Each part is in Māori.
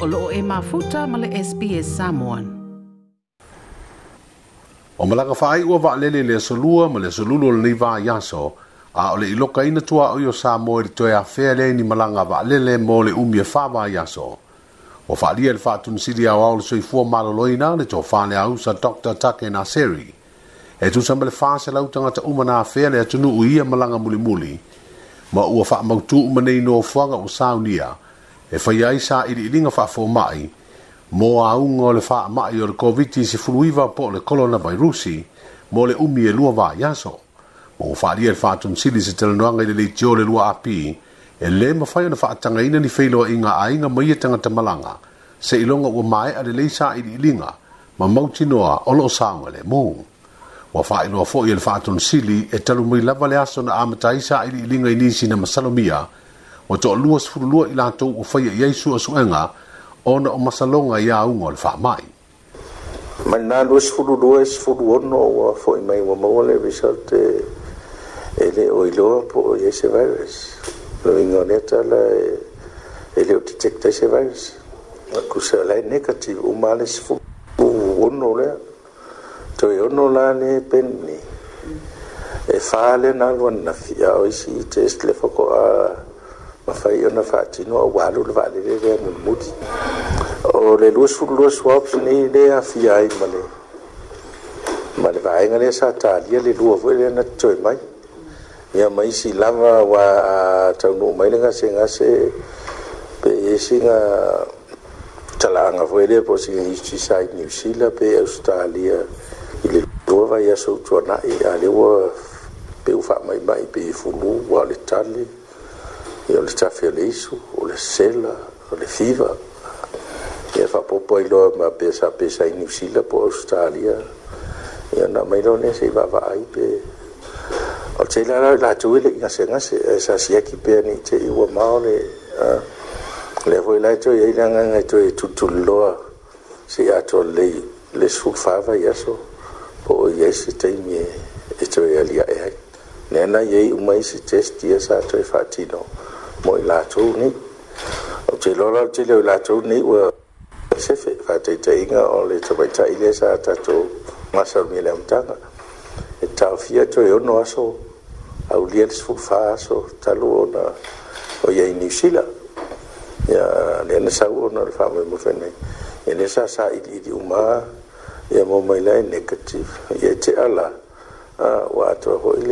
o loo e mafuta ma le SPS Samoan. O malaka whaai ua wa lele le solua ma le solulu le niva yaso, a o le iloka ina tua o yo Samoa e ritoe a fea le ni malanga wa lele mo le umi e whaava yaso. O wha lia le whaatun siri au au le soi fua maloloina le tō whaane au sa Dr. Take Naseri. E tu sa mele whaase lautanga ta umana a fea le atunu uia malanga muli muli, ma ua wha mautu umanei no whanga o Saunia, o Saunia, e fai ai sa iri ilinga wha fō mai, mō a unga o le wha mai o le COVID-19 se fuluiwa po le kolona vai rusi, mō le umi e lua vaa yaso. Mō wha ria le wha tun sili se tele noanga i le leiti o le lua api, e le ma fai o le wha tanga ina ni feilo a inga a inga mai e tanga tamalanga, se ilonga ua mai a le lei sa iri ilinga, ma mauti noa o lo saunga le mō. Wa wha ilo a fo i e le wha tun sili e talu mui lava le aso na amataisa iri ilinga i nisi na masalomia, o to lua sfululua i latou o faia i ai suʻasuʻega ona o masaloga iā uga o le faamaʻi manā lua sfululua e sfuluono ua foʻi mai ua maole le result e lē o iloa po o iai se virus loiga o lea tala e lē o detecta i se virus akusaalai negative le sfuluono lea toe ono la ne penni e fā lenā luanafi a o isi i test le a mafai ona faatinoa uā luna vaalelele amulimuli o le luasuluasu opsoni le afia ai ma le ma le vaega lea sa talia le lua foi lea na toe mai ia ma isi lava ua a taunuu mai le gasegase pe esiga talaaga foi lea po siga isisai new zeala pe australia i le lua vai aso utuanaʻi a le ua pe u faamaimai pe fulū ua o le tale i o le tafe o le isu o le sela o le fiva ia faapopo ai loa ma pea sa pesai niusila po australia ia na mai lo nei sei vaavaai pe o le taila latou i le igasegase e sasiaki pea ni te ua mao le le avoi la e toi ai le agaga e toe tutululoa sei ato lei le sufava i aso po o iai se taimi e e aliae ai le ana iai uma i se testi e sa e faatino mo i latou ni o te lola te leo i latou ni ua sefe fataitaiga o le tamaitaʻi le sa tatou masalumia le amataga e taofia toe ono aso aulia le sefulufā aso talu ona o iai ya ia lea na sau ona le faamoemafenai ia le sa saʻiliʻili uma ia momailai negative ia te ala ua atoa hoʻi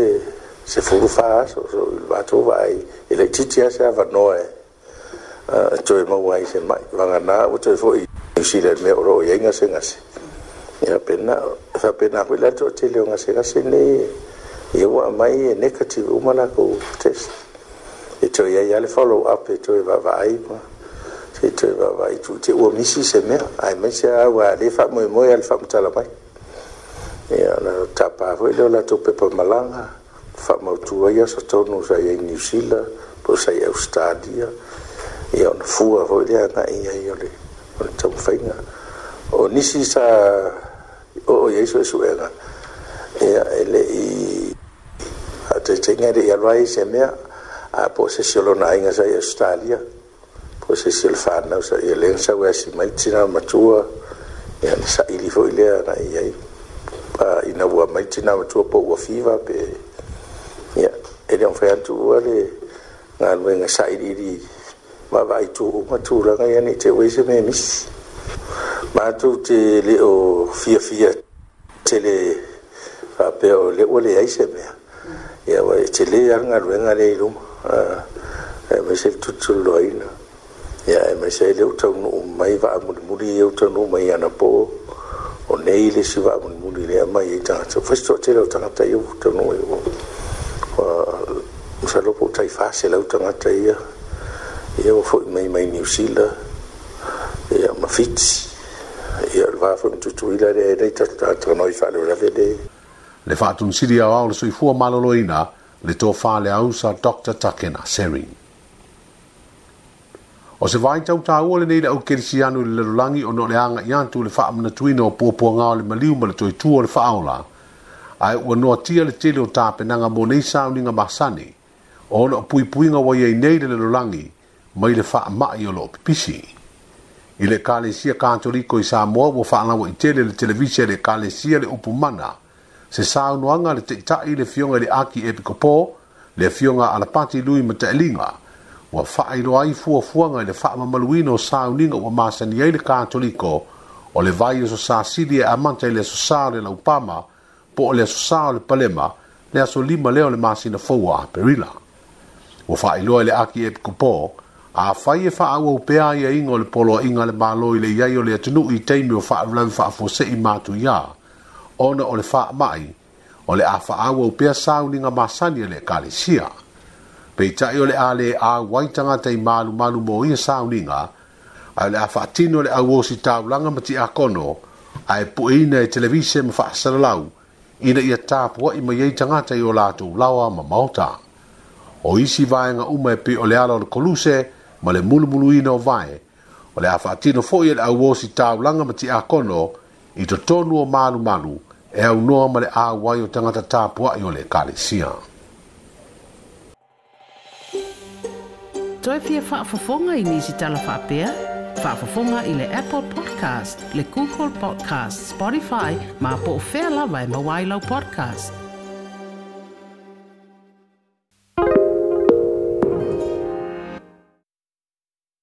se fulufa so so vatou vai i le titi ase avanoa e toe maua ai se mai vaganā ua toe foʻi niusiland mea o loo iai gasegase ia pena faapena koe la toʻatele o gasegase nei ia ua amai e negative uma lakou test e toe ai a le follow up e toe vaavaai ma se toe vaavaai tuute ua misi se mea ae mai se a ua le faamoemoe a le faamatala mai ia la tapā foʻi leo latou pepa malaga whamautua ia sa tonu sa ia i New Zealand, po sa ia Australia, ia ona fua hoi lea na ia i ole, ole tau whainga. O nisi sa, o o Jesu e ia ele i, a te tenga de ia rai se mea, a po se siolo na inga sa ia Australia, po se le whanau sa ia lensa wea si maitina matua, ia sa ili hoi lea na ia i, ina ua maitina matua po ua fiva pe, ene o fean tu ale nga lue nga sai di đi ma vai tu ma tu la nga ni te we se me mis mà tu te liệu o fia fia te le fa pe o le o le ai se me ia wa te le ar nga lue nga le lu e me se tu tu loina ia e me se le o tau no mai va mu mu di o tau no mai ana po o nei le siva mu mu le mai e tanga so fa so te le tanga ta yo tau no yo sa lopo tai fase lau tangata ia ia wafo i mai mai New Zealand ia mafiti ia lwa fo mtu tu ila rea rei tatu tatu noi fa leo rave de le fa atun siri au au le sui fua malolo ina le to fa le au sa Dr. Takena Serin o se vai tau ta ua ni nei le au kerisianu le lalulangi o no le anga i tu le fa amna tuina o pōpua ngā o le maliu ma le toi tua le fa aula ai ua noa tia le tele o tāpenanga mō nei sauninga masani ma o lo pui pui nga wai nei le lolangi mai le fa ma i lo pisi i le kalesia kantori ko i sa mo wo fa na wai tele le televisia le kalesia le upumana se sa no anga le tita i le fionga le aki epikopo le fionga ala pati lui ma telinga wa fa i lo ai fu fu nga le fa ma maluino sa uninga wa ma sa nei le kantori ko o le vai so sa sili e a manta le so sa le la upama po le so sa le palema le aso lima leo le masina fowa perila ua faailoa le aki e pikopō afai e faaauau pea ia iga o le poloaʻiga le mālo i le iai o le atunuu i taimi o faaulave faafuaseʻi matuiā ona o le mai o le a faaauau pea sauliga masani a le ekalesia peitaʻi o le a lē auai tagata i malumalu mo ia sauliga a o le a faatino o le auosi taulaga ma tiakono ae puʻiina e televise ma faasalalau ina ia tapuaʻi ma iai tagata i o latou lawa ma maota o isi vaenga uma e pe o le ala o le koluse ma le mulumuluina o vae o le a faatino foʻi e le auosi taulaga ma tiakono i totonu o malumalu e aunoa ma le au ai o tagata tapuaʻi o le ekalesia toe fia faafofoga i nisi talafaapea faafofoga i le apple podcast le google podcast spotify ma po o fea lava e mauailau podcast